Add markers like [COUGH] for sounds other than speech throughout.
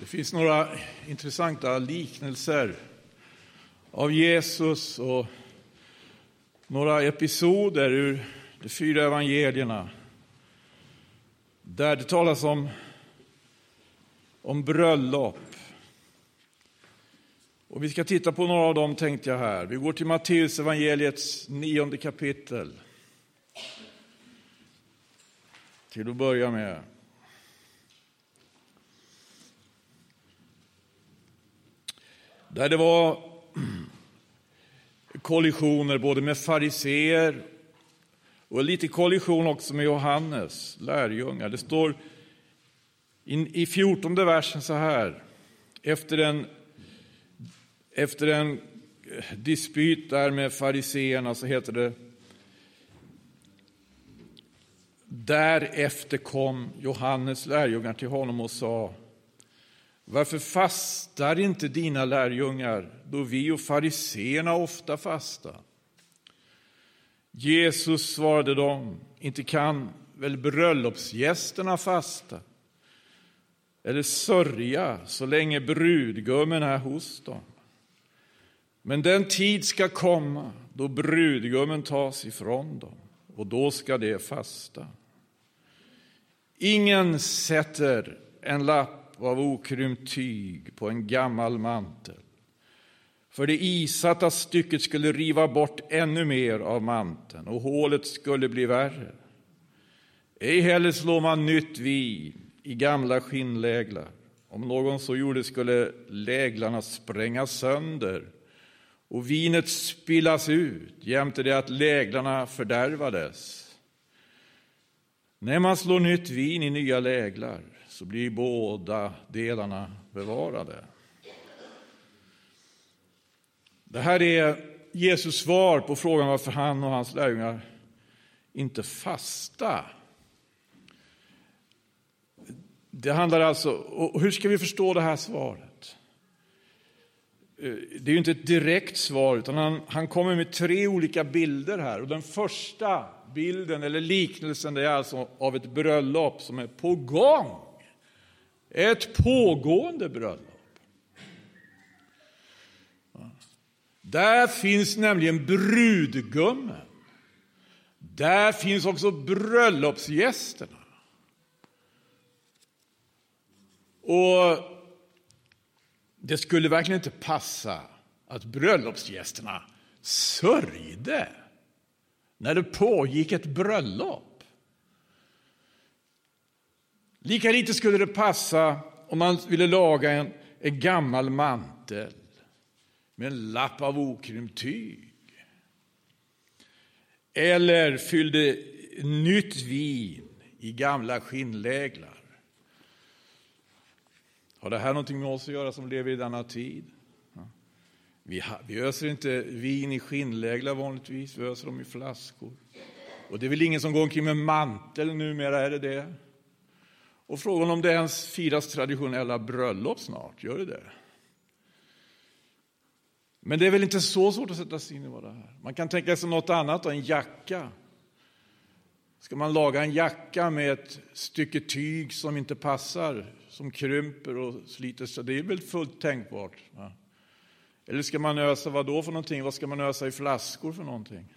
Det finns några intressanta liknelser av Jesus och några episoder ur de fyra evangelierna där det talas om, om bröllop. Och vi ska titta på några av dem tänkte jag här. Vi går till Matteus evangeliets nionde kapitel. Till att börja med. Där det var kollisioner både med fariseer och lite kollision också med Johannes lärjungar. Det står i 14 versen så här. Efter en, efter en dispyt där med fariseerna så heter det Därefter kom Johannes lärjungar till honom och sa varför fastar inte dina lärjungar då vi och fariseerna ofta fastar? Jesus svarade dem, inte kan väl bröllopsgästerna fasta eller sörja så länge brudgummen är hos dem. Men den tid ska komma då brudgummen tas ifrån dem och då ska de fasta. Ingen sätter en lapp av okrympt tyg på en gammal mantel. För det isatta stycket skulle riva bort ännu mer av manteln och hålet skulle bli värre. Ej heller slår man nytt vin i gamla skinnläglar. Om någon så gjorde skulle läglarna sprängas sönder och vinet spillas ut jämte det att läglarna fördärvades. När man slår nytt vin i nya läglar så blir båda delarna bevarade. Det här är Jesus svar på frågan varför han och hans lärjungar inte fasta. Det handlar alltså, och hur ska vi förstå det här svaret? Eh, det är ju inte ett direkt svar, utan han, han kommer med tre olika bilder här. Och den första bilden, eller liknelsen, det är alltså av ett bröllop som är på gång. Ett pågående bröllop. Där finns nämligen brudgummen. Där finns också bröllopsgästerna. Och det skulle verkligen inte passa att bröllopsgästerna sörjde när det pågick ett bröllop. Lika lite skulle det passa om man ville laga en, en gammal mantel med en lapp av okrympt tyg. Eller fyllde nytt vin i gamla skinnläglar. Har det här någonting med oss att göra som lever i denna tid? Vi, vi öser inte vin i skinnläglar vanligtvis, vi öser dem i flaskor. Och det är väl ingen som går omkring med mantel numera, är det det? Och frågan om det ens firas traditionella bröllop snart, gör det det? Men det är väl inte så svårt att sätta sig in i vad det är. Man kan tänka sig något annat, en jacka. Ska man laga en jacka med ett stycke tyg som inte passar, som krymper och sliter sig, det är väl fullt tänkbart. Va? Eller ska man ösa vad då för någonting? Vad ska man ösa i flaskor för någonting?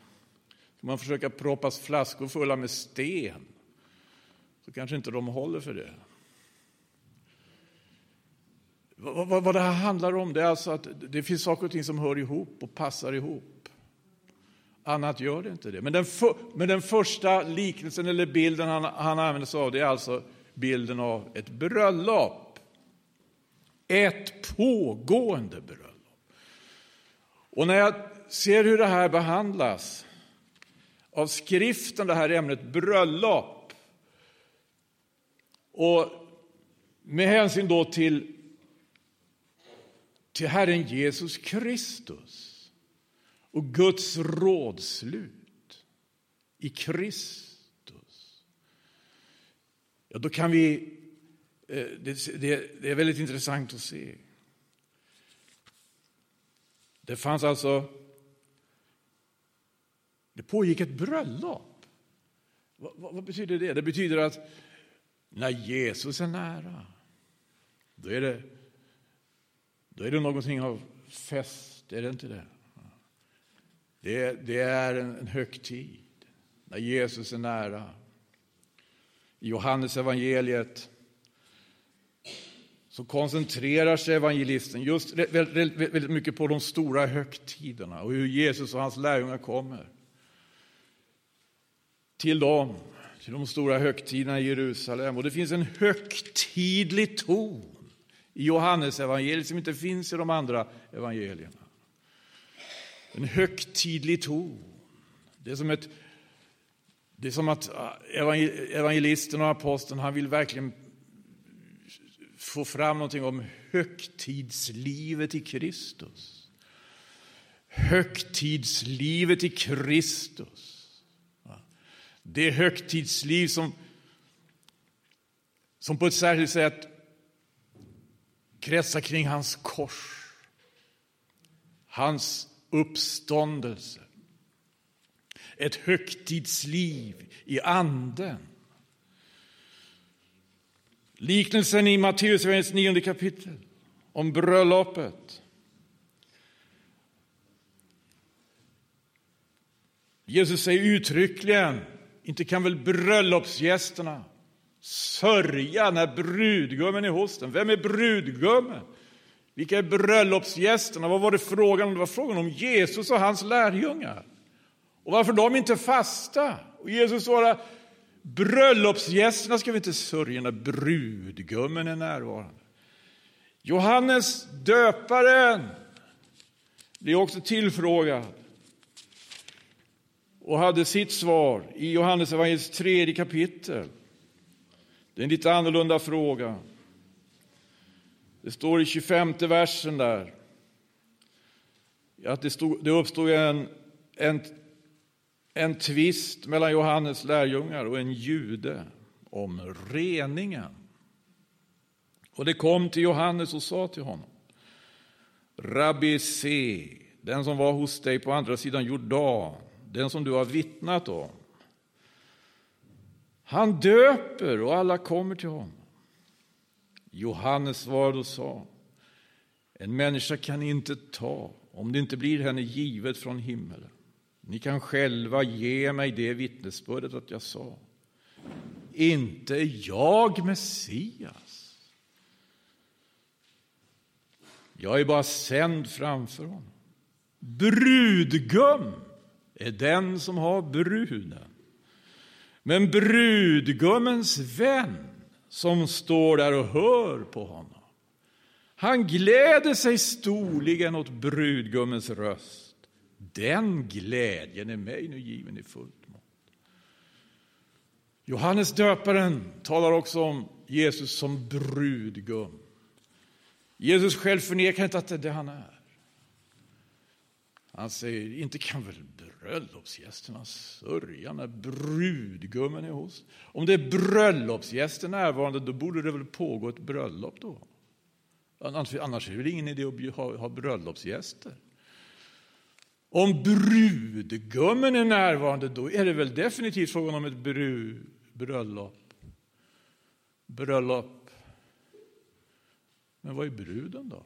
Ska man försöka proppas flaskor fulla med sten? Så kanske inte de håller för det. Vad, vad, vad det här handlar om det är alltså att det finns saker och ting som hör ihop och passar ihop. Annat gör det inte det. Men den, för, men den första liknelsen eller bilden han, han använder sig av det är alltså bilden av ett bröllop. Ett pågående bröllop. Och när jag ser hur det här behandlas av skriften, det här ämnet bröllop, och med hänsyn då till, till Herren Jesus Kristus och Guds rådslut i Kristus, ja, då kan vi... Eh, det, det, det är väldigt intressant att se. Det fanns alltså... Det pågick ett bröllop. Vad, vad, vad betyder det? Det betyder att när Jesus är nära, då är det, då är det någonting av fest, är det inte det? Det, det är en, en högtid när Jesus är nära. I Johannes evangeliet så koncentrerar sig evangelisten just väldigt, väldigt mycket på de stora högtiderna och hur Jesus och hans lärjungar kommer till dem, till de stora högtiderna i Jerusalem. Och det finns en högtidlig ton i Johannes evangeliet som inte finns i de andra evangelierna. En högtidlig ton. Det är som, ett, det är som att äh, evangelisten och aposteln han vill verkligen få fram någonting om högtidslivet i Kristus. Högtidslivet i Kristus. Det högtidsliv som, som på ett särskilt sätt kretsar kring hans kors, hans uppståndelse. Ett högtidsliv i anden. Liknelsen i Matteus 9 kapitel om bröllopet. Jesus säger uttryckligen, inte kan väl bröllopsgästerna sörja när brudgummen är hos dem? Vem är brudgummen? Vilka är bröllopsgästerna? Vad var det frågan om? Det var frågan om Jesus och hans lärjungar. Och varför de inte fasta? Och Jesus svarar, bröllopsgästerna ska vi inte sörja när brudgummen är närvarande. Johannes döparen blir också tillfrågad och hade sitt svar i Johannesevangeliets tredje kapitel. Det är en lite annorlunda fråga. Det står i 25 versen där att det, stod, det uppstod en, en, en tvist mellan Johannes lärjungar och en jude om reningen. Och det kom till Johannes och sa till honom Rabbi se, den som var hos dig på andra sidan Jordan, den som du har vittnat om. Han döper och alla kommer till honom. Johannes svarade och sa, en människa kan inte ta om det inte blir henne givet från himmelen. Ni kan själva ge mig det vittnesbördet att jag sa, inte jag Messias. Jag är bara sänd framför honom. Brudgum är den som har bruden. Men brudgummens vän som står där och hör på honom. Han gläder sig storligen åt brudgummens röst. Den glädjen är mig nu given i fullt mått. Johannes döparen talar också om Jesus som brudgum. Jesus själv förnekar inte att det är det han är. Han säger, inte kan väl bröllopsgästerna sörja när brudgummen är hos? Om det är bröllopsgäster närvarande, då borde det väl pågå ett bröllop då? Annars är det väl ingen idé att ha, ha bröllopsgäster? Om brudgummen är närvarande, då är det väl definitivt frågan om ett bru, bröllop. Bröllop. Men vad är bruden då?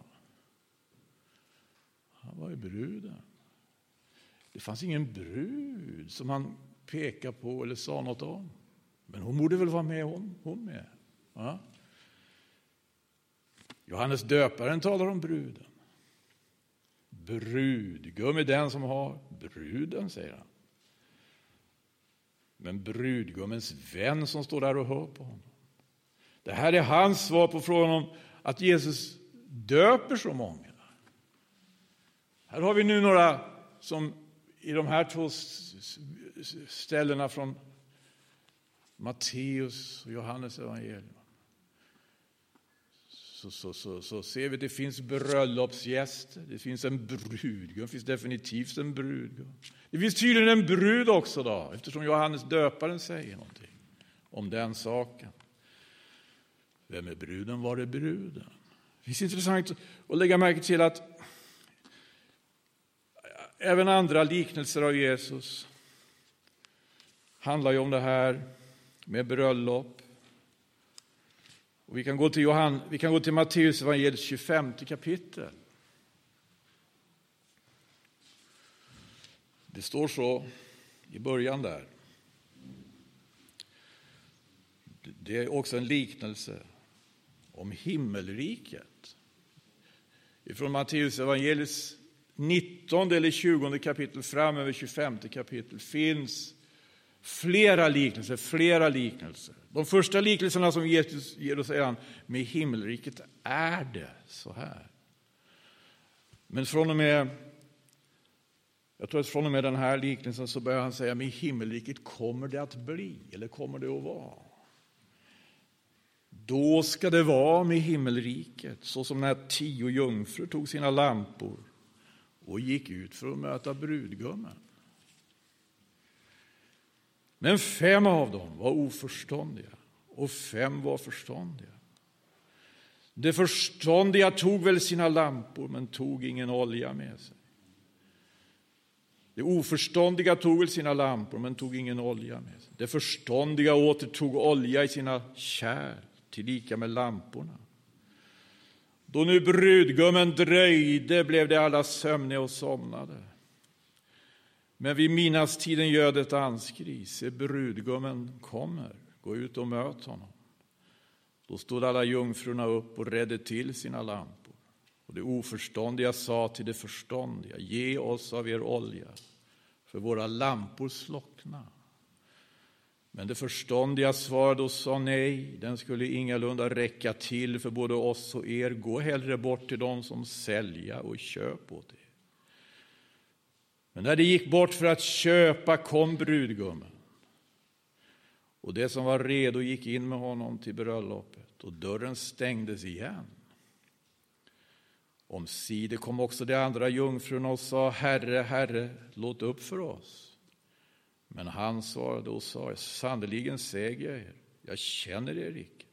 Vad är bruden? Det fanns ingen brud som han pekade på eller sa något om. Men hon borde väl vara med hon, hon med. Ja? Johannes döparen talar om bruden. Brudgum är den som har bruden, säger han. Men brudgummens vän som står där och hör på honom. Det här är hans svar på frågan om att Jesus döper så många. Här har vi nu några som i de här två ställena från Matteus och Johannes evangelium så, så, så, så ser vi att det finns bröllopsgäster, det finns en brudgum, det finns definitivt en brudgum. Det finns tydligen en brud också då, eftersom Johannes döparen säger någonting om den saken. Vem är bruden? Var är bruden? Det är intressant att lägga märke till att Även andra liknelser av Jesus handlar ju om det här med bröllop. Och vi kan gå till, Johan, vi kan gå till Matteus evangeliets 25 kapitel. Det står så i början där. Det är också en liknelse om himmelriket. Från Matteus evangeliets 19 eller 20 kapitel fram över 25 kapitel finns flera liknelser, flera liknelser. De första liknelserna som Jesus ger oss är med himmelriket är det så här. Men från och med jag tror att från och med den här liknelsen så börjar han säga med himmelriket kommer det att bli, eller kommer det att vara. Då ska det vara med himmelriket, så som när tio jungfrur tog sina lampor och gick ut för att möta brudgummen. Men fem av dem var oförståndiga och fem var förståndiga. De förståndiga tog väl sina lampor men tog ingen olja med sig. De oförståndiga tog väl sina lampor men tog ingen olja med sig. De förståndiga återtog olja i sina kärl tillika med lamporna. Då nu brudgummen dröjde blev de alla sömniga och somnade. Men vid midnattstiden göd ett anskri, se brudgummen kommer, gå ut och möt honom. Då stod alla jungfrurna upp och redde till sina lampor. Och det oförståndiga sa till det förståndiga, ge oss av er olja, för våra lampor slockna. Men det förståndiga svarade och sa nej, den skulle ingalunda räcka till för både oss och er. Gå hellre bort till dem som sälja och köp åt er. Men när de gick bort för att köpa kom brudgummen. Och det som var redo gick in med honom till bröllopet och dörren stängdes igen. Omsider kom också de andra jungfrurna och sa, Herre, Herre, låt upp för oss. Men han svarade och sa, sannerligen säger jag er, jag känner er icke.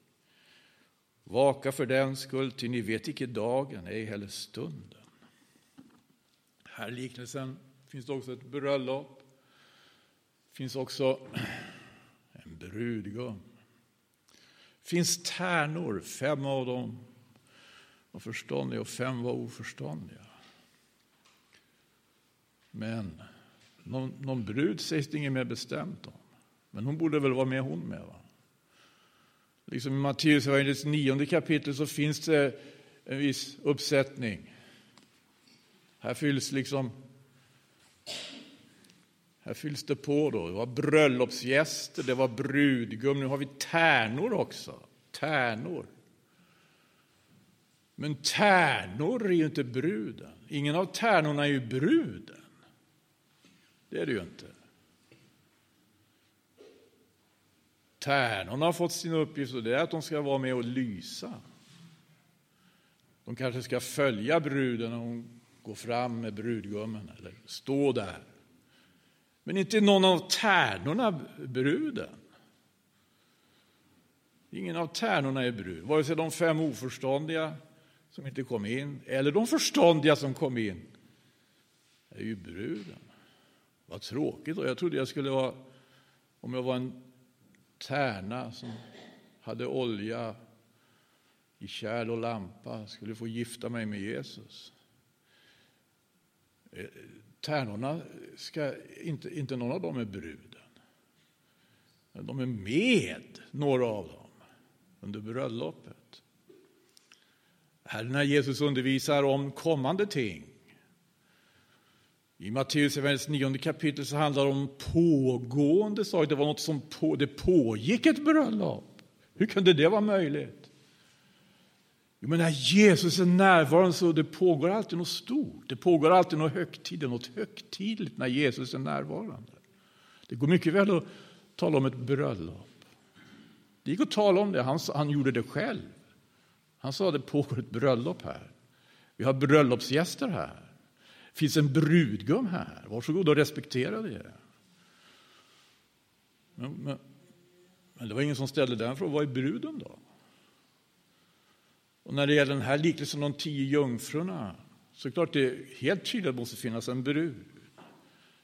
Vaka för den skull, ty ni vet icke dagen, ej heller stunden. Här i liknelsen finns det också ett bröllop. Det finns också [CLEARS THROAT] en brudgum. Det finns tärnor, fem av dem var förståndiga och fem var oförståndiga. Men någon, någon brud sägs det inget mer bestämt om. Men hon borde väl vara med hon med. Va? Liksom i Matteus evangeliets nionde kapitel så finns det en viss uppsättning. Här fylls liksom här fylls det på då. Det var bröllopsgäster, det var brudgum, nu har vi tärnor också. Tärnor. Men tärnor är ju inte bruden. Ingen av tärnorna är ju bruden. Det är det ju inte. Tärnorna har fått sin uppgift och det är att de ska vara med och lysa. De kanske ska följa bruden när hon går fram med brudgummen eller stå där. Men inte någon av tärnorna bruden. Ingen av tärnorna är brud, vare sig de fem oförståndiga som inte kom in eller de förståndiga som kom in. Är ju bruden. Vad tråkigt. Och jag trodde jag skulle vara, om jag var en tärna som hade olja i kärl och lampa, skulle få gifta mig med Jesus. Eh, tärnorna, ska, inte, inte någon av dem är bruden. De är med, några av dem, under bröllopet. Här när Jesus undervisar om kommande ting i Matteus evangeliets nionde kapitel så handlar det om pågående saker. Det var något som på, det pågick ett bröllop. Hur kunde det vara möjligt? Jo, men när Jesus är närvarande så det pågår alltid något stort. Det pågår alltid något högtidligt, något högtidligt när Jesus är närvarande. Det går mycket väl att tala om ett bröllop. Det gick att tala om det, han, han gjorde det själv. Han sa att det pågår ett bröllop här. Vi har bröllopsgäster här. Det finns en brudgum här. Varsågod och respektera det. Men, men, men det var ingen som ställde den frågan. Vad är bruden då? Och när det gäller den här liknelsen om de tio jungfrurna så är det klart det är helt tydligt att det måste finnas en brud.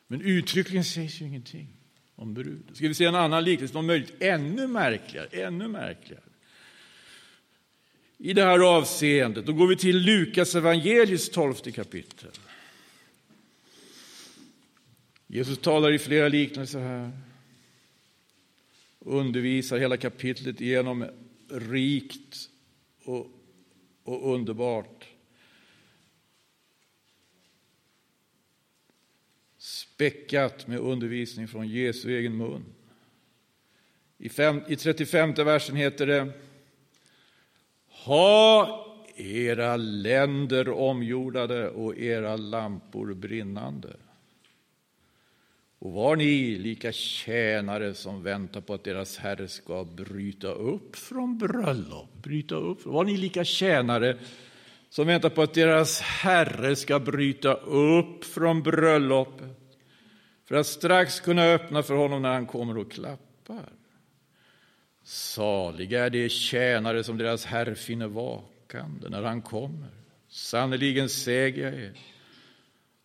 Men uttryckligen sägs ju ingenting om brud. Ska vi se en annan liknelse, om möjligt ännu märkligare, ännu märkligare. i det här avseendet. Då går vi till Lukas evangeliets tolfte kapitel. Jesus talar i flera liknelser här. Undervisar hela kapitlet genom rikt och, och underbart. Späckat med undervisning från Jesu egen mun. I, fem, I 35 versen heter det Ha era länder omjordade och era lampor brinnande. Och var ni lika tjänare som väntar på att deras herre ska bryta upp från bröllop? Bryta upp. Var ni lika tjänare som väntar på att deras herre ska bryta upp från bröllopet för att strax kunna öppna för honom när han kommer och klappar? Saliga är de tjänare som deras herre finner vakande när han kommer. Sannerligen säger jag er,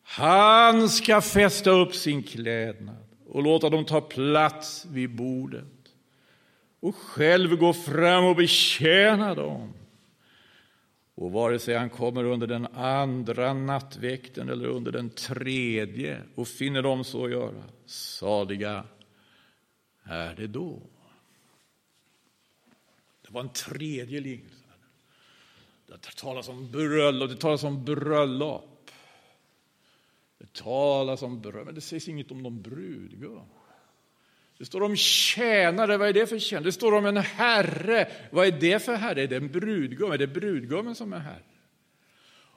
han ska fästa upp sin klädnad och låta dem ta plats vid bordet och själv gå fram och betjäna dem. Och vare sig han kommer under den andra nattväkten eller under den tredje och finner dem så göra, sadiga är det då. Det var en tredje lignelse. Det talas om bröllop, det talas om bröllop. Det talas om bröd, men det sägs inget om någon brudgum. Det står om tjänare, vad är det för tjänare? Det står om en herre, vad är det för herre? Är det en brudgum? Är det brudgummen som är herre?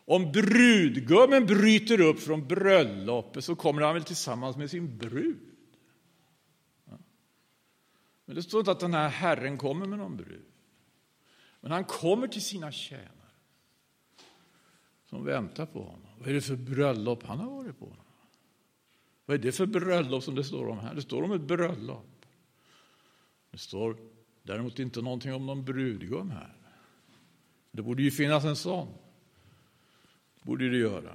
Om brudgummen bryter upp från bröllopet så kommer han väl tillsammans med sin brud. Men det står inte att den här herren kommer med någon brud. Men han kommer till sina tjänare som väntar på honom. Vad är det för bröllop han har varit på? Vad är det för bröllop som det står om här? Det står om ett bröllop. Det står däremot inte någonting om någon brudgum här. Det borde ju finnas en sån. Det borde det göra.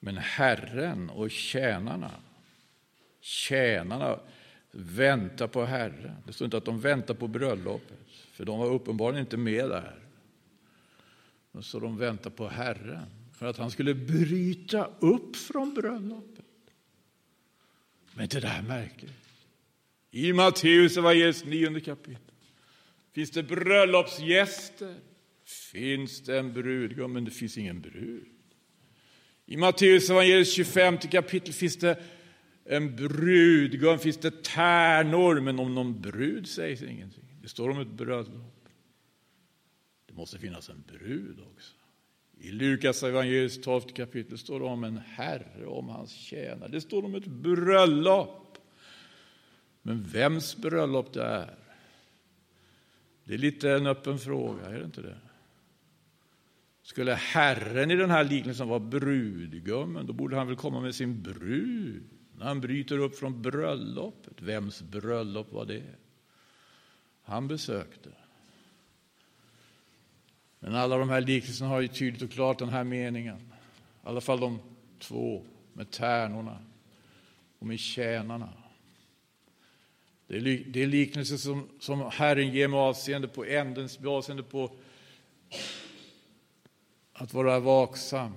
Men Herren och tjänarna, tjänarna väntar på Herren. Det står inte att de väntar på bröllopet, för de var uppenbarligen inte med där. Så de väntar på Herren för att han skulle bryta upp från bröllopet. Men inte det här märkligt? I Matteus evangeliets nionde kapitel finns det bröllopsgäster. Finns det en brudgum, men det finns ingen brud. I Matteus evangeliets 25 kapitel finns det en brudgum, finns det tärnor, men om någon brud sägs ingenting. Det står om ett bröllop måste finnas en brud också. I Lukas evangeliets 12 kapitel står det om en herre och om hans tjänare. Det står om ett bröllop. Men vems bröllop det är, det är lite en öppen fråga, är det inte det? Skulle Herren i den här liknelsen vara brudgummen, då borde han väl komma med sin brud när han bryter upp från bröllopet. Vems bröllop var det? Han besökte. Men alla de här liknelserna har ju tydligt och klart den här meningen. I alla fall de två med tärnorna och med tjänarna. Det är, det är liknelser som, som Herren ger med avseende på ändens, med avseende på att vara vaksam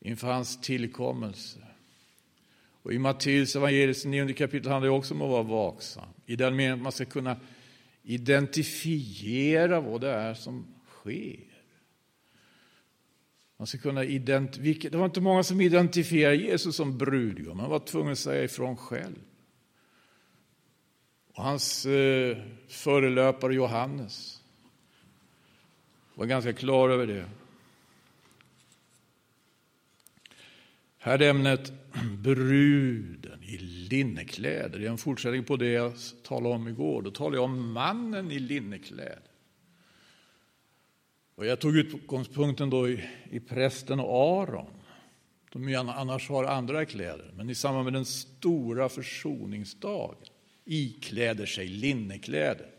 inför hans tillkommelse. Och I Matteus evangeliets nionde kapitel handlar det också om att vara vaksam. I den meningen att man ska kunna identifiera vad det är som sker. Man ska kunna identifiera, det var inte många som identifierade Jesus som brudgum, man var tvungen att säga ifrån själv. Och hans eh, förelöpare Johannes var ganska klar över det. Här är ämnet bruden i linnekläder. Det är en fortsättning på det jag talade om igår. Då talade jag om mannen i linnekläder. Och jag tog utgångspunkten då i, i prästen och Aron. De annars har andra kläder, men i samband med den stora försoningsdagen ikläder sig linnekläder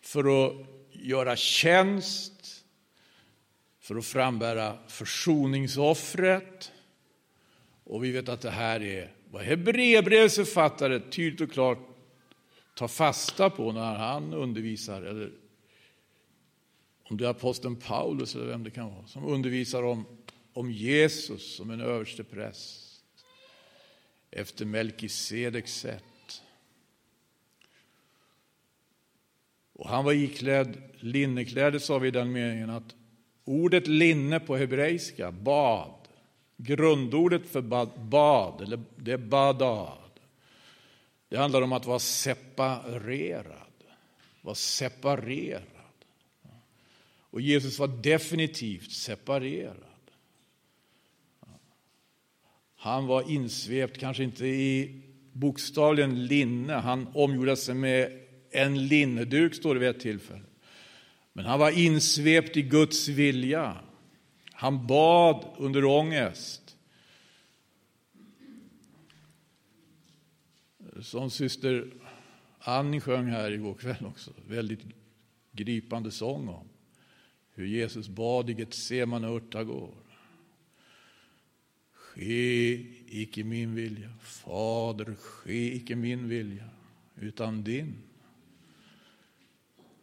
för att göra tjänst, för att frambära försoningsoffret, och vi vet att det här är vad Hebreerbrevets författare tydligt och klart tar fasta på när han undervisar, eller om det är aposteln Paulus eller vem det kan vara, som undervisar om, om Jesus som en överste präst efter Melkisedeks sätt. Och han var iklädd linnekläder, sa vi i den meningen att ordet linne på hebreiska, bad, grundordet för bad, bad eller det är badad. Det handlar om att vara separerad. Vara separerad. Och Jesus var definitivt separerad. Han var insvept, kanske inte i bokstavligen linne, han omgjorde sig med en linneduk, står det vid ett tillfälle. Men han var insvept i Guds vilja. Han bad under ångest. Som syster Annie sjöng här igår kväll också, väldigt gripande sång om hur Jesus bad i Getsemane örtagård. Ske icke min vilja, Fader, ske icke min vilja, utan din.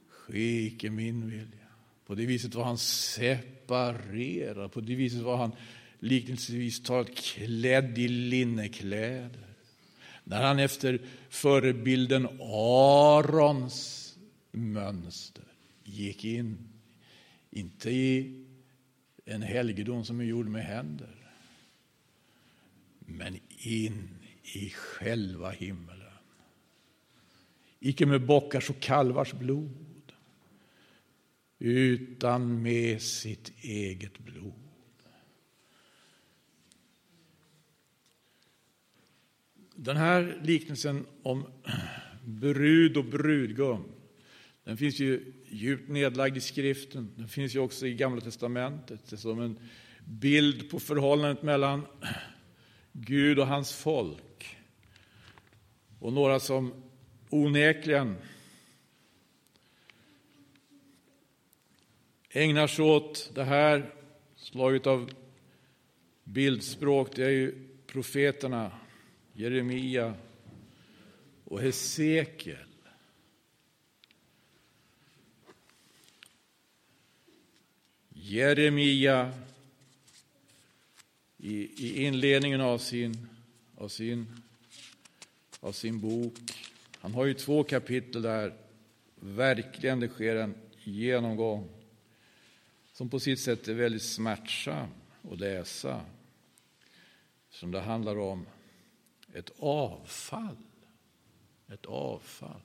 Ske icke min vilja. På det viset var han separerad, på det viset var han liknelsevis talat klädd i linnekläder. När han efter förebilden Arons mönster gick in, inte i en helgedom som är gjord med händer, men in i själva himmelen. Icke med bockars och kalvars blod, utan med sitt eget blod. Den här liknelsen om brud och brudgum, den finns ju djupt nedlagd i skriften. Den finns ju också i Gamla testamentet som en bild på förhållandet mellan Gud och hans folk. Och några som onekligen ägnar sig åt det här slaget av bildspråk, det är ju profeterna Jeremia och Hesekiel. Jeremia i, i inledningen av sin, av, sin, av sin bok. Han har ju två kapitel där verkligen det sker en genomgång som på sitt sätt är väldigt smärtsam att läsa. Som det handlar om ett avfall. Ett avfall.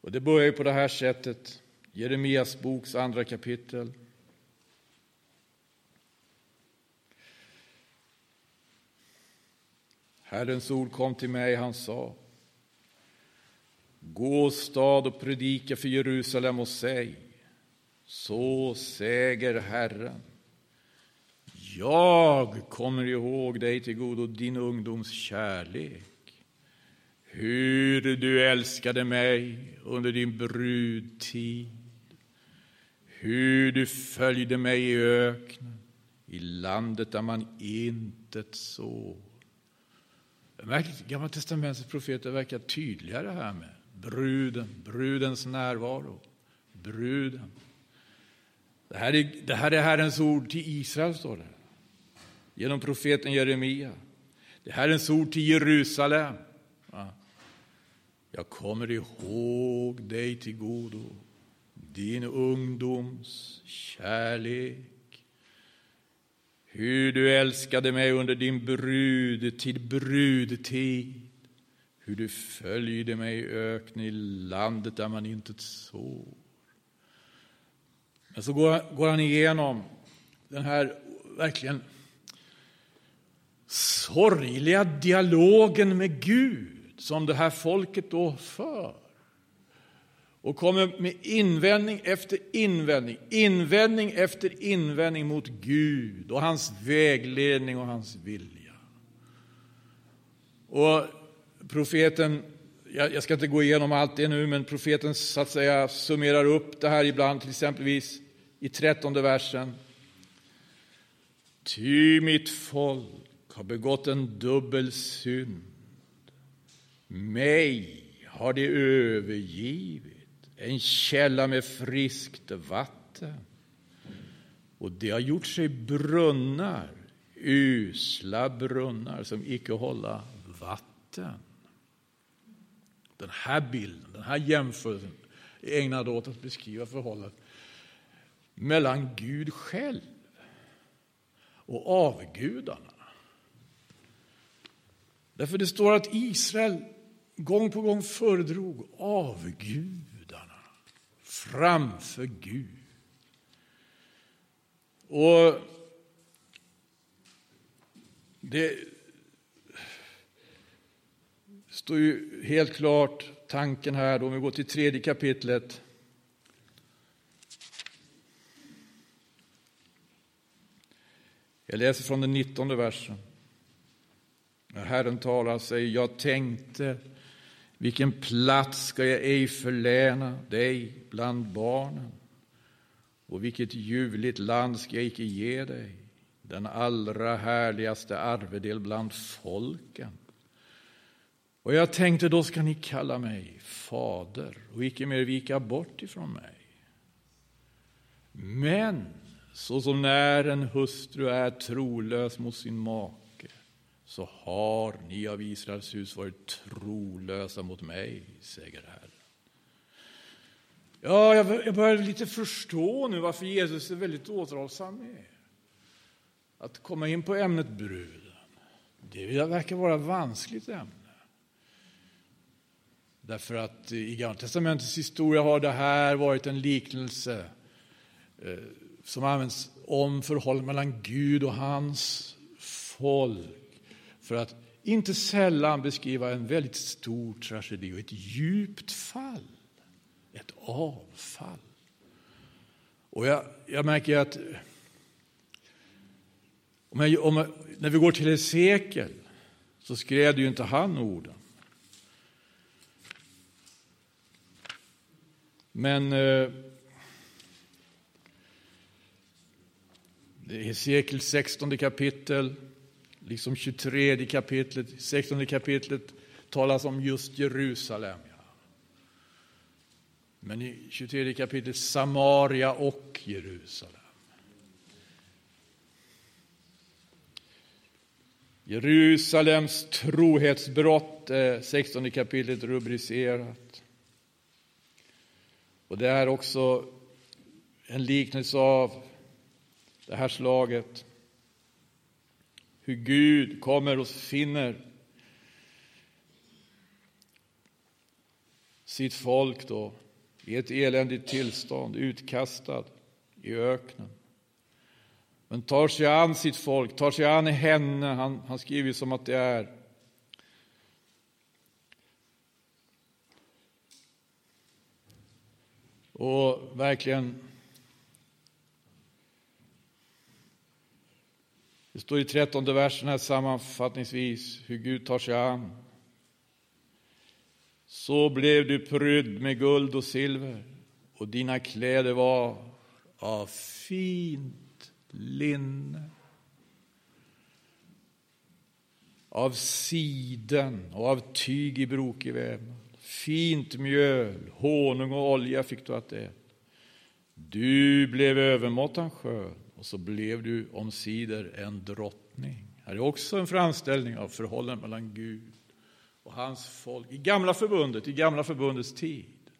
Och det börjar på det här sättet. Jeremias boks andra kapitel. Herrens ord kom till mig, han sa Gå stad och predika för Jerusalem och säg Så säger Herren. Jag kommer ihåg dig till godo din ungdoms kärlek. Hur du älskade mig under din brudtid. Hur du följde mig i öknen i landet där man intet såg. Gamla testamentets profeter verkar tydligare här med bruden, brudens närvaro. Bruden. Det här, är, det här är Herrens ord till Israel, står det. Genom profeten Jeremia. Det är Herrens ord till Jerusalem. Jag kommer ihåg dig till godo, din ungdoms kärlek hur du älskade mig under din brudtid, brudtid. Hur du följde mig i öknen i landet där man inte såg. Men så går, går han igenom den här verkligen sorgliga dialogen med Gud som det här folket då för och kommer med invändning efter invändning, invändning efter invändning mot Gud och hans vägledning och hans vilja. Och profeten, jag ska inte gå igenom allt det nu, men profeten så att säga summerar upp det här ibland, till exempelvis i trettonde versen. Ty mitt folk har begått en dubbel synd. Mig har de övergivit, en källa med friskt vatten. Och de har gjort sig brunnar, usla brunnar som icke hålla vatten. Den här bilden, den här jämförelsen är ägnad åt att beskriva förhållandet mellan Gud själv och avgudarna. Därför det står att Israel gång på gång föredrog avgudarna framför Gud. Och det står ju helt klart tanken här, då, om vi går till tredje kapitlet. Jag läser från den nittonde versen. När Herren talar säger, jag tänkte, vilken plats ska jag ej förläna dig bland barnen? Och vilket ljuvligt land ska jag icke ge dig, den allra härligaste arvedel bland folken? Och jag tänkte, då ska ni kalla mig fader och icke mer vika bort ifrån mig. Men så som när en hustru är trolös mot sin make, så har ni av Israels hus varit trolösa mot mig, säger Herren. Ja, jag börjar lite förstå nu varför Jesus är väldigt återhållsam med att komma in på ämnet bruden. Det verkar vara ett vanskligt ämne. Därför att i Gamla testamentets historia har det här varit en liknelse eh, som används om förhållandet mellan Gud och hans folk för att inte sällan beskriva en väldigt stor tragedi och ett djupt fall, ett avfall. Och jag, jag märker att om jag, om jag, när vi går till Hesekiel så skrev ju inte han orden. Men eh, Hesekiel 16 kapitel, liksom 23 kapitlet, 16 kapitlet talas om just Jerusalem. Ja. Men i 23 kapitlet Samaria och Jerusalem. Jerusalems trohetsbrott är 16 kapitlet rubricerat. Och det är också en liknelse av det här slaget. Hur Gud kommer och finner sitt folk då i ett eländigt tillstånd, utkastad i öknen. Men tar sig an sitt folk, tar sig an henne. Han, han skriver som att det är och verkligen Det står i trettonde versen här sammanfattningsvis hur Gud tar sig an. Så blev du prydd med guld och silver och dina kläder var av fint linne. Av siden och av tyg i brokig vävnad. Fint mjöl, honung och olja fick du att äta. Du blev övermåttan skön och så blev du omsider en drottning. Här är också en framställning av förhållandet mellan Gud och hans folk i gamla förbundet, i gamla förbundets tid.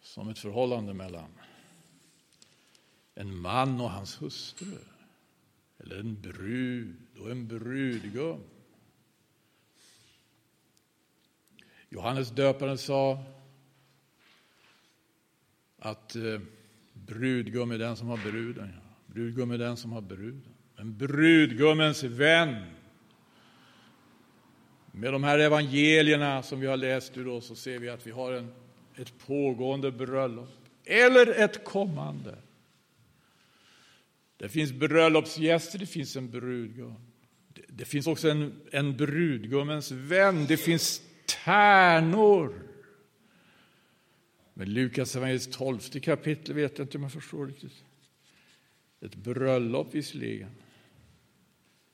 Som ett förhållande mellan en man och hans hustru. Eller en brud och en brudgum. Johannes döparen sa att eh, Brudgum är den som har bruden. Ja. Brudgum är den som har bruden. Men brudgummens vän. Med de här evangelierna som vi har läst ur då, så ser vi att vi har en, ett pågående bröllop. Eller ett kommande. Det finns bröllopsgäster, det finns en brudgum. Det, det finns också en, en brudgummens vän. Det finns tärnor. Men Lukas evangeliets tolfte kapitel vet jag inte om jag förstår riktigt. Ett bröllop visserligen.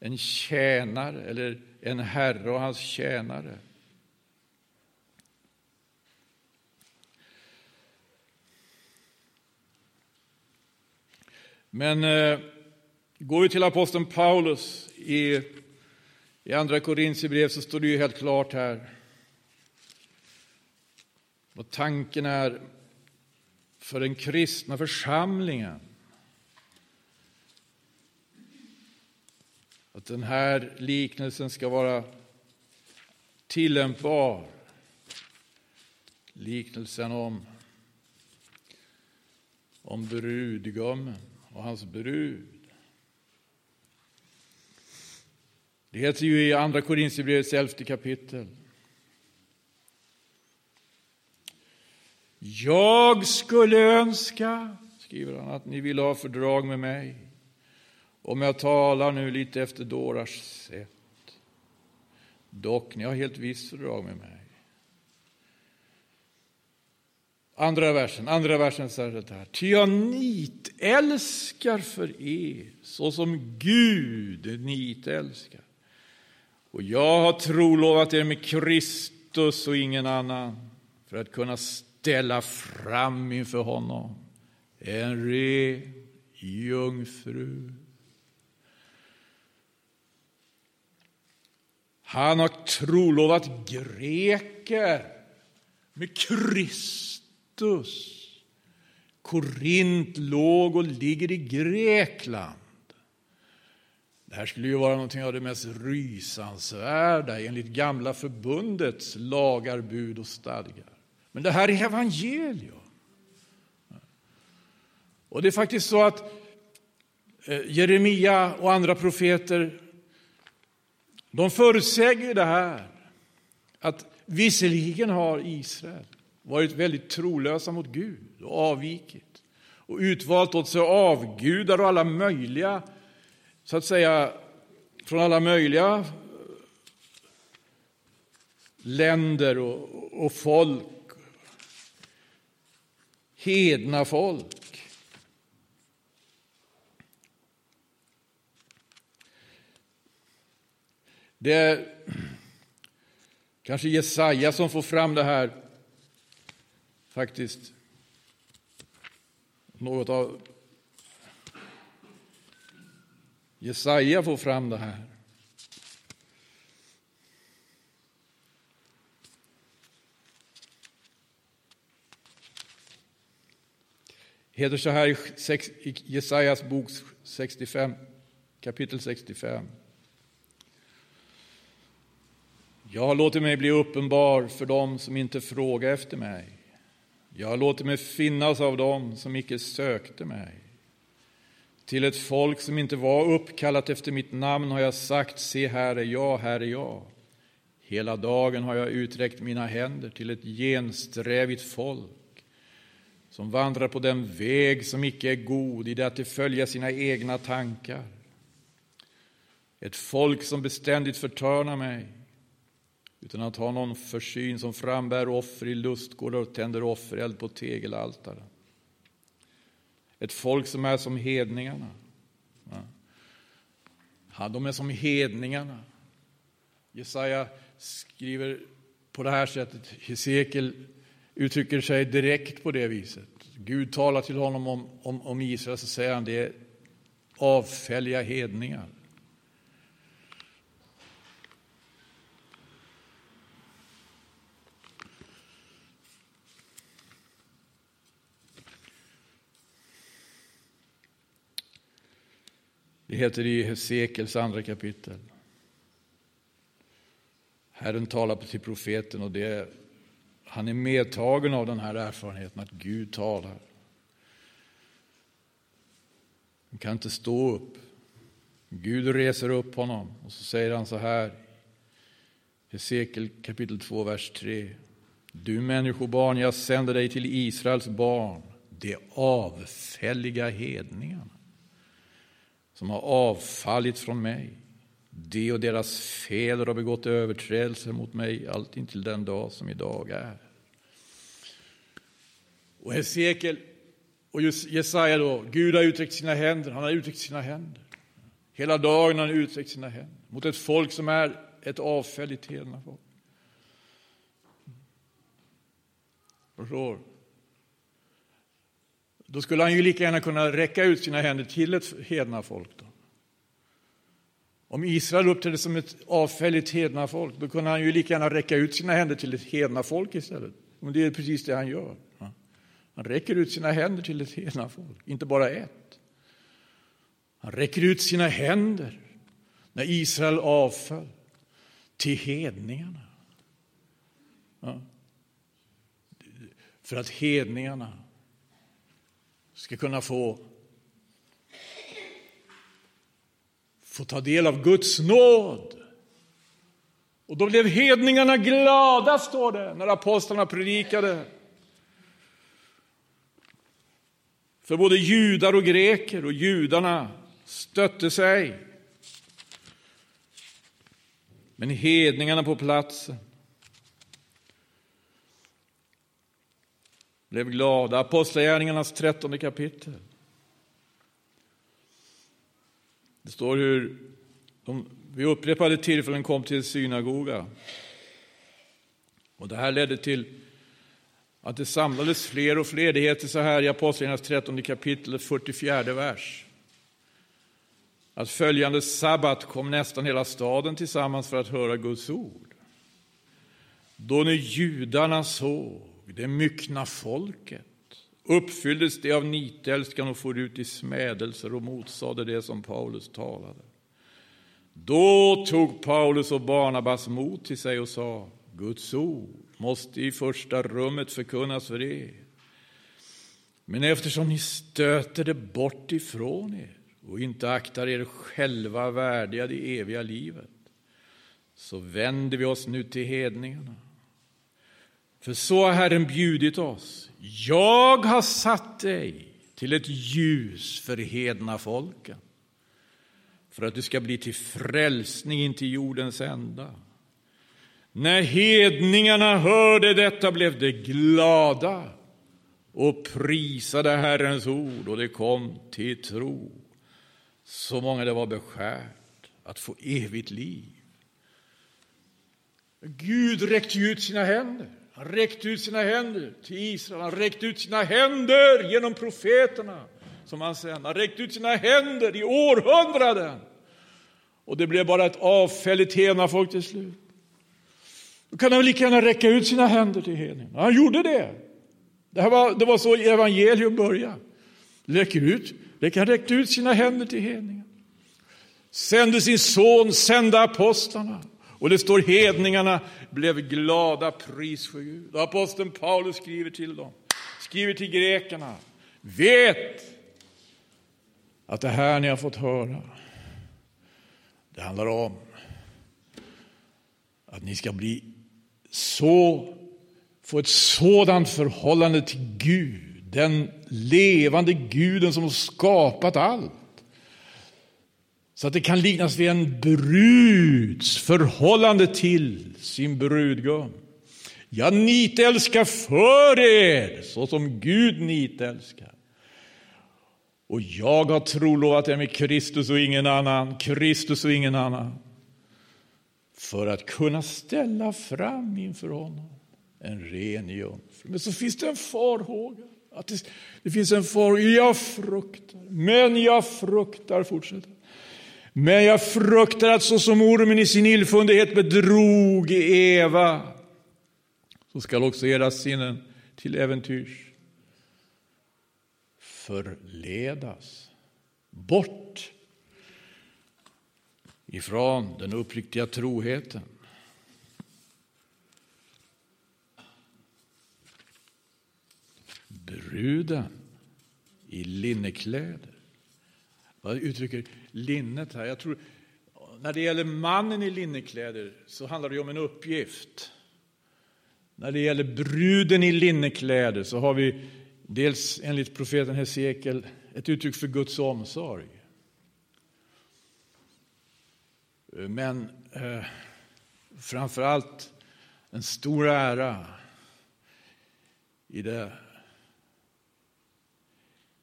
En tjänare, eller en herre och hans tjänare. Men eh, går vi till aposteln Paulus i, i Andra Korinthierbrevet, så står det ju helt klart här. Och tanken är för den kristna församlingen att den här liknelsen ska vara tillämpbar. Liknelsen om, om brudgummen och hans brud. Det heter ju i Andra Korinthierbrevets elfte kapitel. Jag skulle önska, skriver han, att ni vill ha fördrag med mig om jag talar nu lite efter dårars sätt. Dock, ni har helt visst fördrag med mig. Andra versen, andra versen säger så här. Ty jag nitälskar för er, så som Gud nitälskar. Och jag har trolovat er med Kristus och ingen annan för att kunna ställa fram inför honom en ren jungfru. Han har trolovat greker med Kristus. Korint låg och ligger i Grekland. Det här skulle ju vara något av det mest rysansvärda enligt gamla förbundets lagar, bud och stadgar. Men det här är evangelium. Och det är faktiskt så att eh, Jeremia och andra profeter de förutsäger det här att visserligen har Israel varit väldigt trolösa mot Gud och avvikit och utvalt åt sig avgudar och alla möjliga, så att säga, från alla möjliga eh, länder och, och folk, hedna folk. Det är kanske Jesaja som får fram det här, faktiskt. Något av Jesaja får fram det här. Heter så här i Jesajas bok 65, kapitel 65. Jag har låtit mig bli uppenbar för dem som inte frågar efter mig. Jag har låtit mig finnas av dem som icke sökte mig. Till ett folk som inte var uppkallat efter mitt namn har jag sagt, se här är jag, här är jag. Hela dagen har jag uträckt mina händer till ett gensträvigt folk som vandrar på den väg som icke är god i det att de följer sina egna tankar. Ett folk som beständigt förtörnar mig utan att ha någon försyn som frambär offer i lustgårdar och tänder offereld på tegelaltaren. Ett folk som är som hedningarna. Ja, de är som hedningarna. Jesaja skriver på det här sättet. Hesekiel uttrycker sig direkt på det viset. Gud talar till honom om, om, om Israel, så säger han det är avfälliga hedningar. Det heter i Hesekels andra kapitel. Herren talar till profeten och det, han är medtagen av den här erfarenheten att Gud talar. Han kan inte stå upp. Gud reser upp honom och så säger han så här. Hesekiel kapitel 2, vers 3. Du människobarn, jag sänder dig till Israels barn, de avfälliga hedningarna som har avfallit från mig. De och deras fäder har begått överträdelser mot mig allt intill den dag som idag är. Och Hesekiel och Jesaja då, Gud har uträckt sina händer, han har uträckt sina händer. Hela dagen har han uträckt sina händer mot ett folk som är ett avfälligt hednafolk. Förstår? Då skulle han ju lika gärna kunna räcka ut sina händer till ett hednafolk. Då. Om Israel uppträdde som ett avfälligt hednafolk, då kunde han ju lika gärna räcka ut sina händer till ett hednafolk istället. Men det är precis det han gör. Han räcker ut sina händer till ett hednafolk, inte bara ett. Han räcker ut sina händer när Israel avföll till hedningarna. Ja. För att hedningarna ska kunna få, få ta del av Guds nåd. Och då blev hedningarna glada, står det, när apostlarna predikade. För både judar och greker och judarna stötte sig. Men hedningarna på platsen blev glada. Apostlagärningarnas trettonde kapitel. Det står hur de vid upprepade tillfällen kom till synagoga. Och det här ledde till att det samlades fler och fler. Det heter så här i Apostlagärningarnas trettonde kapitel, 44 vers. Att följande sabbat kom nästan hela staden tillsammans för att höra Guds ord. Då när judarna såg det myckna folket uppfylldes det av nitälskan och for ut i smädelser och motsade det som Paulus talade. Då tog Paulus och Barnabas mod till sig och sa Guds ord måste i första rummet förkunnas för er. Men eftersom ni stöter det bort ifrån er och inte aktar er själva värdiga det eviga livet så vänder vi oss nu till hedningarna för så har Herren bjudit oss. Jag har satt dig till ett ljus för hedna folken för att du ska bli till frälsning in till jordens ända. När hedningarna hörde detta blev de glada och prisade Herrens ord och det kom till tro. Så många det var beskärt att få evigt liv. Gud räckte ut sina händer. Han räckte ut sina händer till Israel, han räckte ut sina händer genom profeterna som han sen. Han räckte ut sina händer i århundraden. Och det blev bara ett avfälligt hednafolk till slut. Då kan han lika gärna räcka ut sina händer till hedningarna. Han gjorde det. Det, här var, det var så evangelium började. Räcker ut, han räckte ut sina händer till hedningarna. Sände sin son, sände apostlarna. Och det står hedningarna blev glada, pris för Gud. Och aposteln Paulus skriver till dem, skriver till grekerna. Vet att det här ni har fått höra, det handlar om att ni ska bli så, få ett sådant förhållande till Gud, den levande guden som har skapat allt. Så att det kan liknas vid en bruds förhållande till sin brudgum. Jag nitälskar för er, så som Gud nitälskar. Och jag har trolovat er med Kristus och ingen annan, Kristus och ingen annan. För att kunna ställa fram inför honom en ren jungfru. Men så finns det en farhåga. Att det, det finns en farhåga. Jag fruktar, men jag fruktar, fortsätter men jag fruktar att så som ormen i sin illfundighet bedrog Eva, så skall också era sinnen till äventyrs förledas bort ifrån den uppriktiga troheten. Bruden i linnekläder. Vad uttrycker linnet här? Jag tror, när det gäller mannen i linnekläder så handlar det om en uppgift. När det gäller bruden i linnekläder så har vi dels enligt profeten Hesekiel ett uttryck för Guds omsorg. Men eh, framför allt en stor ära i, det,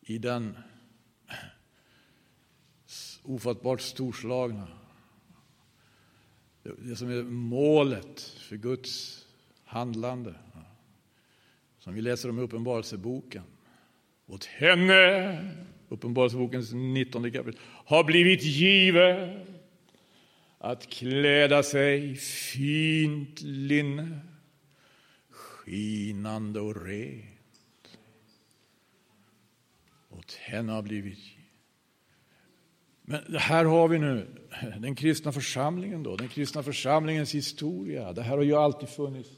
i den ofattbart storslagna det som är målet för Guds handlande. Som vi läser om i Uppenbarelseboken. Åt henne, Uppenbarelsebokens 19 kapitel, har blivit givet att kläda sig i fint linne, skinande och rent. Åt henne har blivit men här har vi nu den kristna församlingen, då, den kristna församlingens historia. Det här har ju alltid funnits.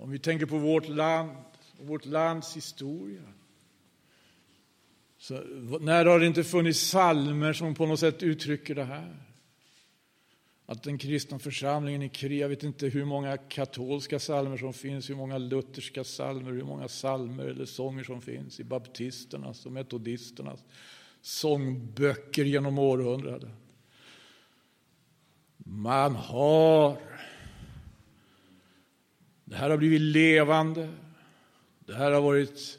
Om vi tänker på vårt land och vårt lands historia. Så när har det inte funnits salmer som på något sätt uttrycker det här? Att den kristna församlingen i Kria, jag vet inte hur många katolska salmer som finns, hur många lutherska salmer, hur många salmer eller sånger som finns i baptisternas och metodisternas sångböcker genom århundraden. Man har. Det här har blivit levande. Det här har varit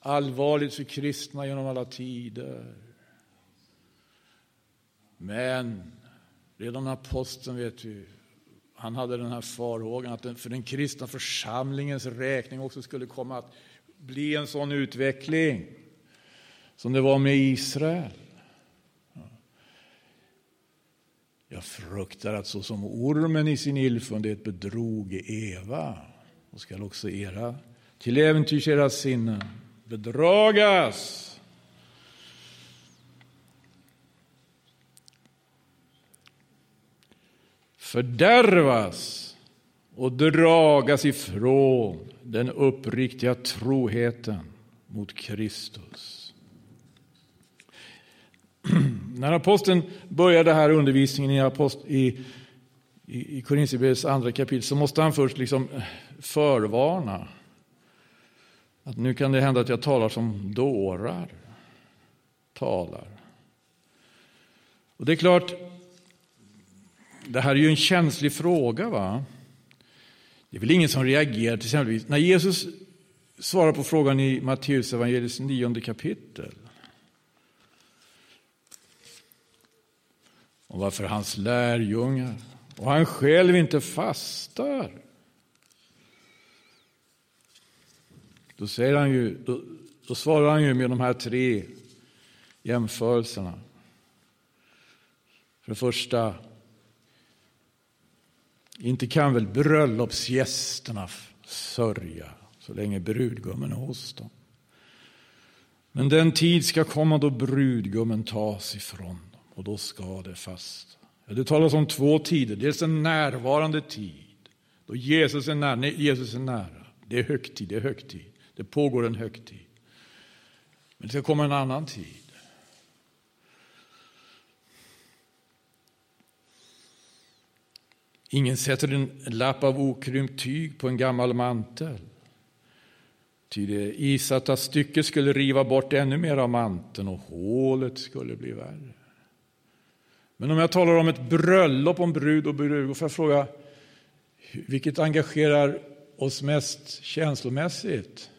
allvarligt för kristna genom alla tider. Men redan aposteln vet vi, han hade den här farhågan att det för den kristna församlingens räkning också skulle komma att bli en sån utveckling som det var med Israel. Jag fruktar att så som ormen i sin illfundighet bedrog Eva, och skall också era till äventyrs era sinnen bedragas. Fördärvas och dragas ifrån den uppriktiga troheten mot Kristus. [CLEARS THROAT] När aposteln började här undervisningen i, apost, i, i, i Korinthierbrevets andra kapitel så måste han först liksom eh, förvarna. Att nu kan det hända att jag talar som dårar talar. Och det är klart, det här är ju en känslig fråga. va? Det är väl ingen som reagerar till exempel när Jesus svarar på frågan i Matteus evangelis nionde kapitel. Och varför hans lärjungar och han själv inte fastar. Då, säger han ju, då, då svarar han ju med de här tre jämförelserna. För det första, inte kan väl bröllopsgästerna sörja så länge brudgummen är hos dem. Men den tid ska komma då brudgummen tas ifrån och då ska det fasta. Det talas om två tider. Dels en närvarande tid, då Jesus är nära. Jesus är nära. Det är högtid, det är högtid. Det pågår en högtid. Men det ska komma en annan tid. Ingen sätter en lapp av okrympt tyg på en gammal mantel. Ty det isatta stycket skulle riva bort ännu mer av manteln och hålet skulle bli värre. Men om jag talar om ett bröllop om brud och brud, får jag fråga vilket engagerar oss mest känslomässigt?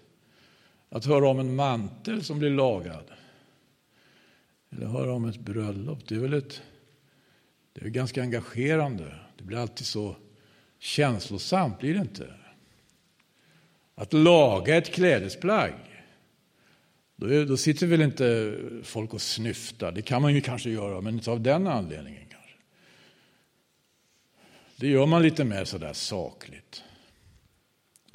Att höra om en mantel som blir lagad? Eller höra om ett bröllop? Det är väl ett, det är ganska engagerande. Det blir alltid så känslosamt, blir det inte? Att laga ett klädesplagg då, då sitter väl inte folk och snyftar. Det kan man ju kanske göra, men inte av den anledningen. kanske. Det gör man lite mer sådär sakligt.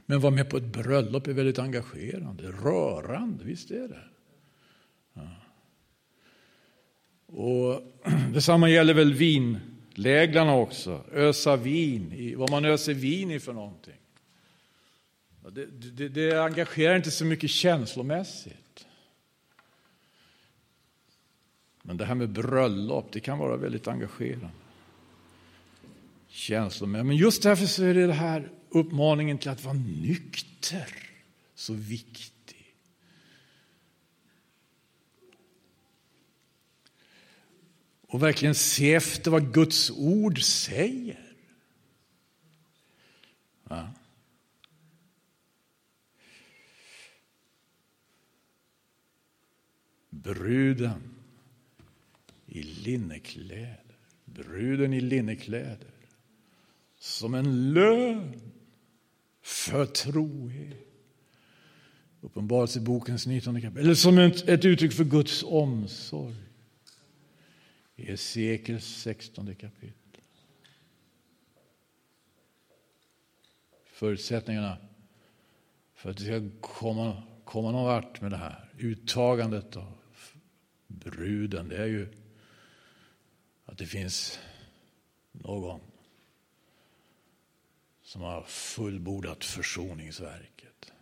Men vara med på ett bröllop är väldigt engagerande, rörande, visst är det. Ja. Och [CLEARS THROAT] Detsamma gäller väl vinläglarna också, ösa vin, i, vad man öser vin i för någonting. Det, det, det engagerar inte så mycket känslomässigt. Men det här med bröllop, det kan vara väldigt engagerande. Känslomässigt. Men just därför så är det, det här uppmaningen till att vara nykter så viktig. Och verkligen se efter vad Guds ord säger. Ja. Bruden i linnekläder. bruden i linnekläder, som en lön för trohet. Uppenbarelsebokens 19 kapitel. Eller som ett, ett uttryck för Guds omsorg. I Hesekiels 16 kapitel. Förutsättningarna för att det ska komma, komma någon vart med det här uttagandet av bruden, det är ju att det finns någon som har fullbordat försoningsverket.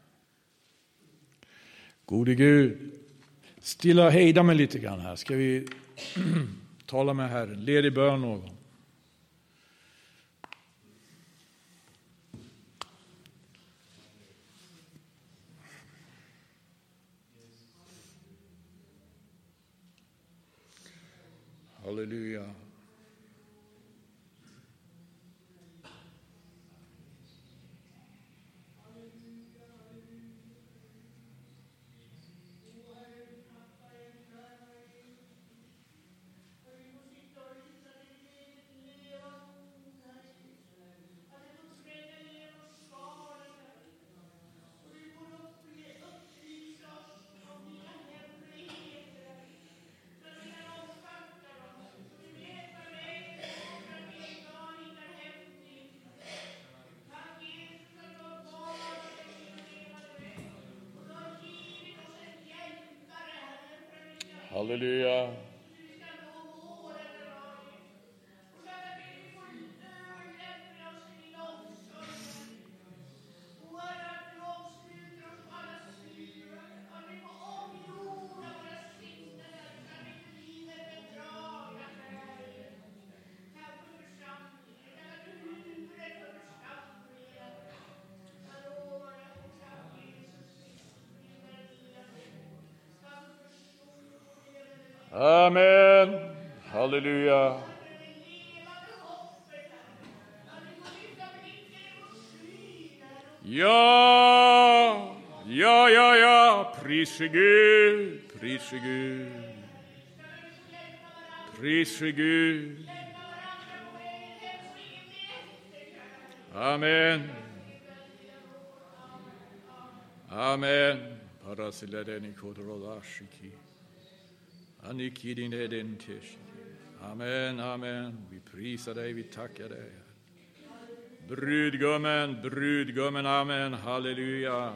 Gode Gud, stilla hejda mig lite grann här. Ska vi [CLEARS THROAT] tala med Herren? Led i bön någon. Halleluja. Amen. Halleluja. Ja, ja, ja, ja, prise Gud, prise Gud. Prise Gud. Amen. Amen. Parasiledeni kodrodashiki. Amen, amen. Vi prisar dig, vi tackar dig. Brudgummen, brudgummen, amen, halleluja.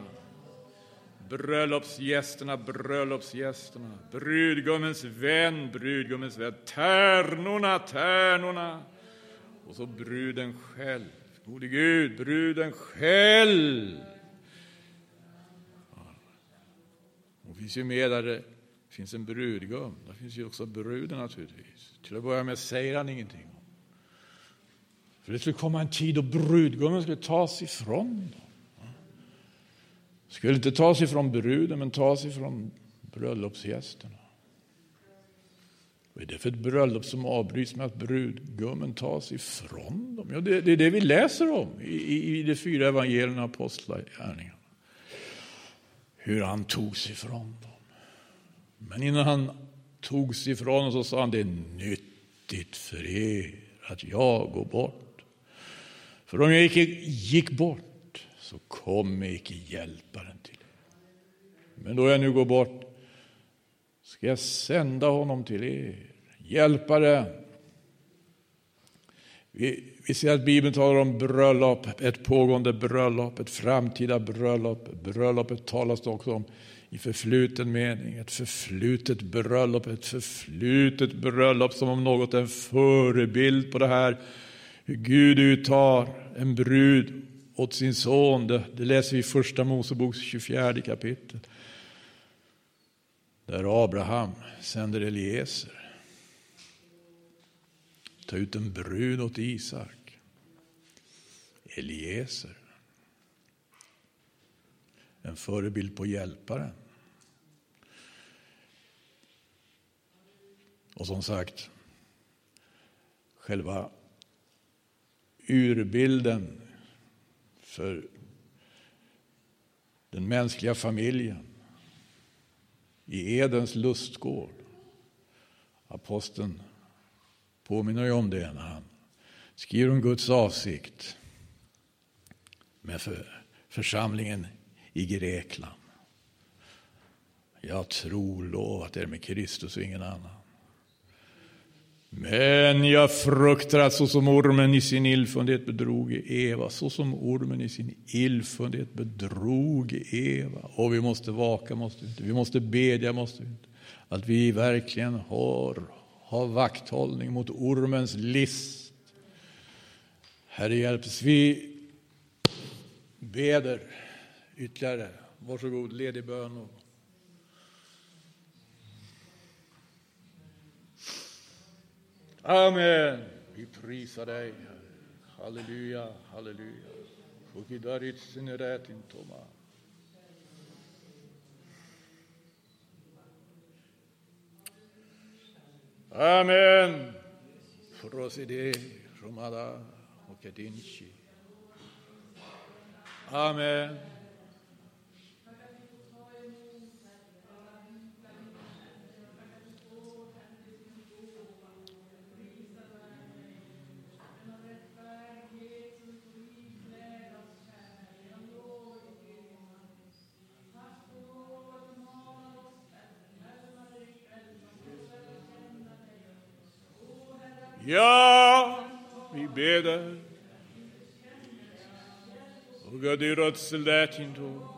Bröllopsgästerna, bröllopsgästerna. Brudgummens vän, brudgummens vän. Tärnorna, tärnorna. Och så bruden själv. Gode Gud, bruden själv. Hon finns ju med där det finns en brudgum. Där finns ju också bruden naturligtvis. Till att börja med säger han ingenting om. För det skulle komma en tid då brudgummen skulle tas ifrån dem. Skulle inte tas ifrån bruden, men tas ifrån bröllopsgästerna. Vad är det för ett bröllop som avbryts med att brudgummen tas ifrån dem? Ja, det, det är det vi läser om i, i, i de fyra evangelierna och apostlagärningarna. Hur han togs ifrån dem. Men innan han tog sig ifrån oss så sa han det är nyttigt för er att jag går bort. För om jag icke gick bort så kommer icke hjälparen till er. Men då jag nu går bort ska jag sända honom till er, hjälparen. Vi, vi ser att Bibeln talar om bröllop, ett pågående bröllop, ett framtida bröllop. Bröllopet talas det också om i förfluten mening. Ett förflutet bröllop, ett förflutet bröllop som om något är en förebild på det här. Hur Gud uttar en brud åt sin son. Det, det läser vi i Första Moseboks 24 kapitel. Där Abraham sänder Eliezer. Ta ut en brud åt Isak. Eliezer. En förebild på hjälparen. Och som sagt, själva urbilden för den mänskliga familjen i Edens lustgård. Aposteln påminner ju om det när han skriver om Guds avsikt med för, församlingen i Grekland. Jag tror lovat er med Kristus och ingen annan. Men jag fruktar att såsom ormen i sin illfundighet bedrog Eva, såsom ormen i sin illfundighet bedrog Eva. Och vi måste vaka, måste vi inte. Vi måste bedja, måste vi inte. Att vi verkligen har, har vakthållning mot ormens list. Herre hjälps vi beder ytterligare. Varsågod, ledig bön. Amen. Vi prisar dig, Halleluja, halleluja. Fukidarit sinerätin toma. Amen. Proside, Romada och Kadinchi. Amen. Ja, vi beder. Och Gadirat Seldatinto.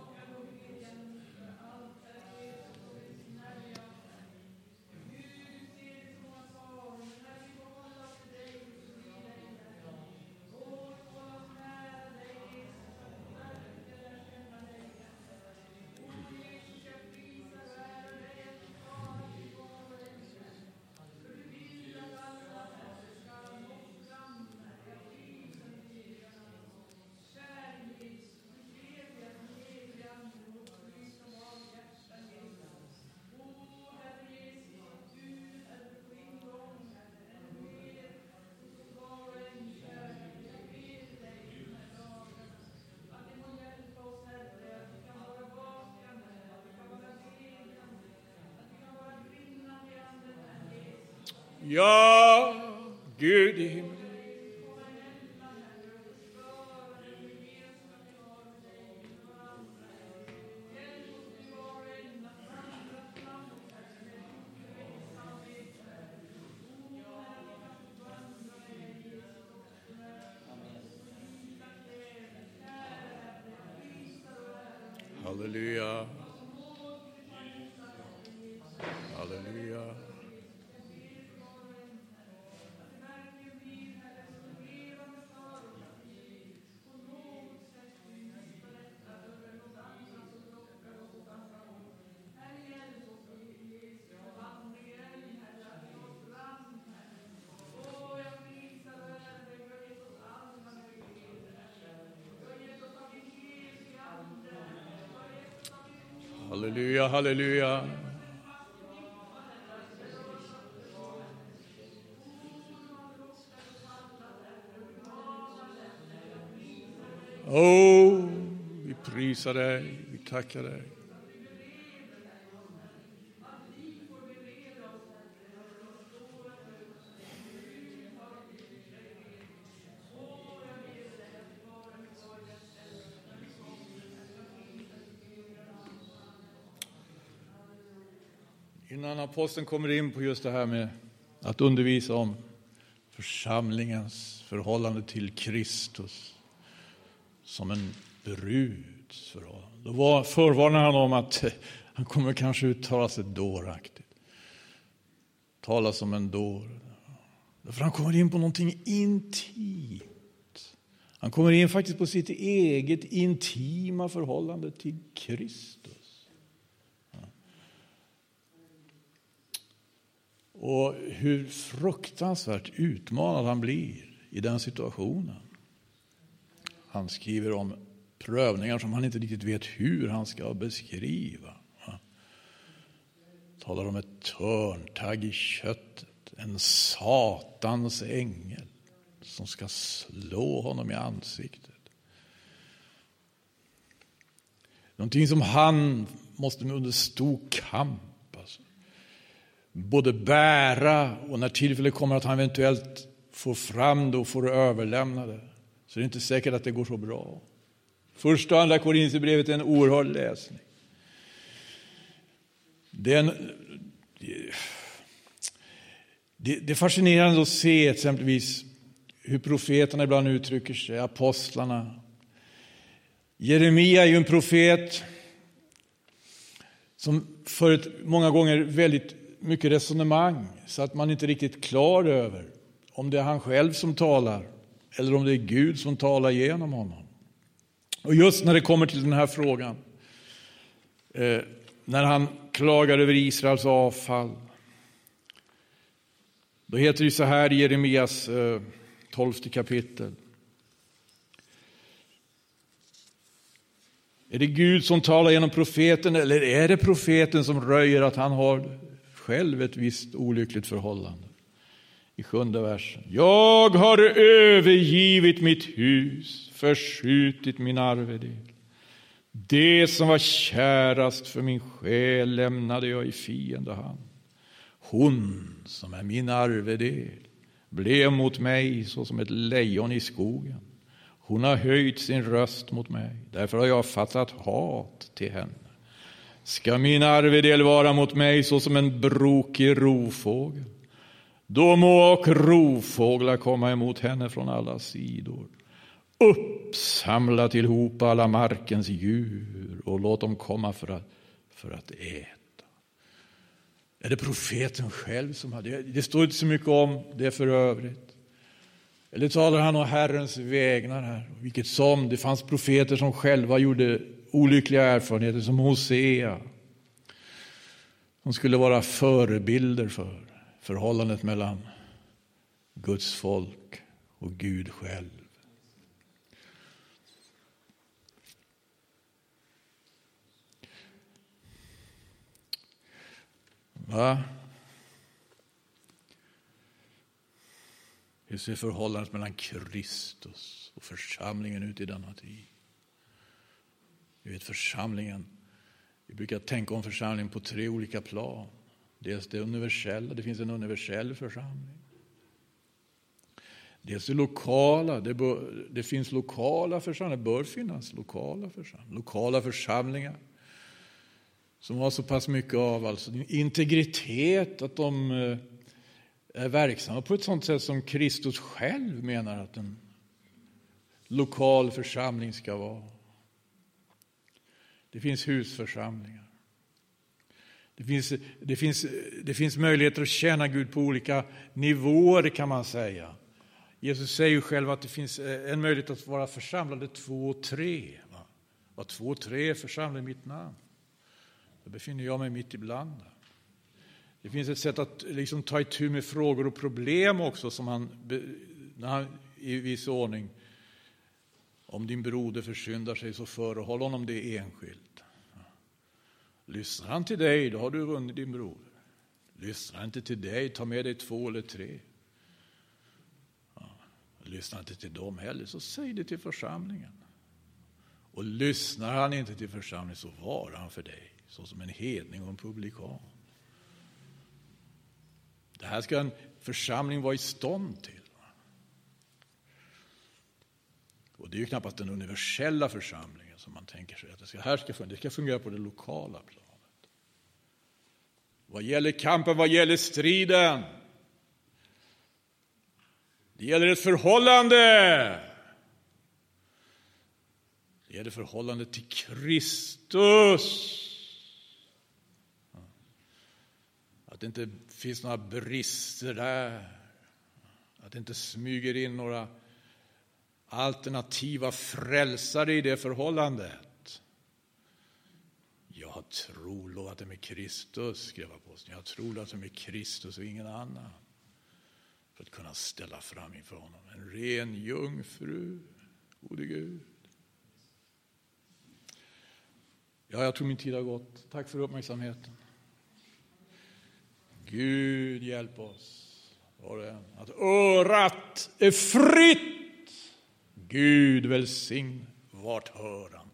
Ja, Gud i himlen. Halleluja, halleluja. Oh, vi prisar dig, vi tackar dig. Innan aposteln kommer in på just det här med att undervisa om församlingens förhållande till Kristus som en bruds förhållande. Då var, förvarnar han om att [LAUGHS] han kommer kanske uttala sig dåraktigt. Tala som en dåre. För han kommer in på någonting intimt. Han kommer in faktiskt på sitt eget intima förhållande till Kristus. Och hur fruktansvärt utmanad han blir i den situationen. Han skriver om prövningar som han inte riktigt vet hur han ska beskriva. Han talar om ett törntagg i köttet, en satans ängel som ska slå honom i ansiktet. Någonting som han måste med under stor kamp både bära och när tillfället kommer att han eventuellt får fram det och får överlämna det. Så det är inte säkert att det går så bra. Första och andra Korinthierbrevet är en oerhörd läsning. Det är, en, det, det är fascinerande att se exempelvis hur profeterna ibland uttrycker sig, apostlarna. Jeremia är ju en profet som för ett många gånger väldigt mycket resonemang så att man inte är riktigt klar över om det är han själv som talar eller om det är Gud som talar genom honom. Och just när det kommer till den här frågan, eh, när han klagar över Israels avfall, då heter det så här i Jeremias eh, 12 kapitel. Är det Gud som talar genom profeten eller är det profeten som röjer att han har själv ett visst olyckligt förhållande? I sjunde versen. Jag har övergivit mitt hus, förskjutit min arvedel. Det som var kärast för min själ lämnade jag i fiendehand. Hon som är min arvedel blev mot mig såsom ett lejon i skogen. Hon har höjt sin röst mot mig, därför har jag fattat hat till henne. Ska min arvedel vara mot mig såsom en brokig rovfågel, då må och rovfåglar komma emot henne från alla sidor. Uppsamla tillhop alla markens djur och låt dem komma för att, för att äta. Är det profeten själv som har det? Det står inte så mycket om det för övrigt. Eller talar han om Herrens vägnar här? Vilket som, det fanns profeter som själva gjorde olyckliga erfarenheter, som Hosea. De skulle vara förebilder för förhållandet mellan Guds folk och Gud själv. Va? Hur ser förhållandet mellan Kristus och församlingen ut i denna tid? Vi vet församlingen, vi brukar tänka om församlingen på tre olika plan. Dels det universella, det finns en universell församling. Dels det lokala, det, bör, det finns lokala församlingar, det bör finnas lokala församlingar. Lokala församlingar som har så pass mycket av alltså, integritet att de eh, är verksamma på ett sådant sätt som Kristus själv menar att en lokal församling ska vara. Det finns husförsamlingar. Det finns, det, finns, det finns möjligheter att tjäna Gud på olika nivåer kan man säga. Jesus säger ju själv att det finns eh, en möjlighet att vara församlade två och tre. Va? Var två och tre är församlade i mitt namn. Då befinner jag mig mitt ibland. Det finns ett sätt att liksom ta itu med frågor och problem också som han, när han i viss ordning om din broder försyndar sig så förehåll honom det enskilt. Lyssnar han till dig, då har du vunnit din broder. Lyssnar han inte till dig, ta med dig två eller tre. Lyssnar han inte till dem heller, så säg det till församlingen. Och lyssnar han inte till församlingen, så var han för dig såsom en hedning och en publikan. Det här ska en församling vara i stånd till. Och det är ju knappast den universella församlingen som man tänker sig att det ska, här ska fungera. Det ska fungera på det lokala planet. Vad gäller kampen, vad gäller striden? Det gäller ett förhållande. Det gäller förhållandet till Kristus. Att det inte finns några brister där. Att det inte smyger in några alternativa frälsare i det förhållandet. Jag har trolovat det med Kristus, skrev aposteln. Jag har trolovat det med Kristus och ingen annan. För att kunna ställa fram inför honom en ren jungfru, gode Gud. Ja, jag tror min tid har gått. Tack för uppmärksamheten. Gud hjälp oss, att örat är fritt. Gud välsign vart hörande.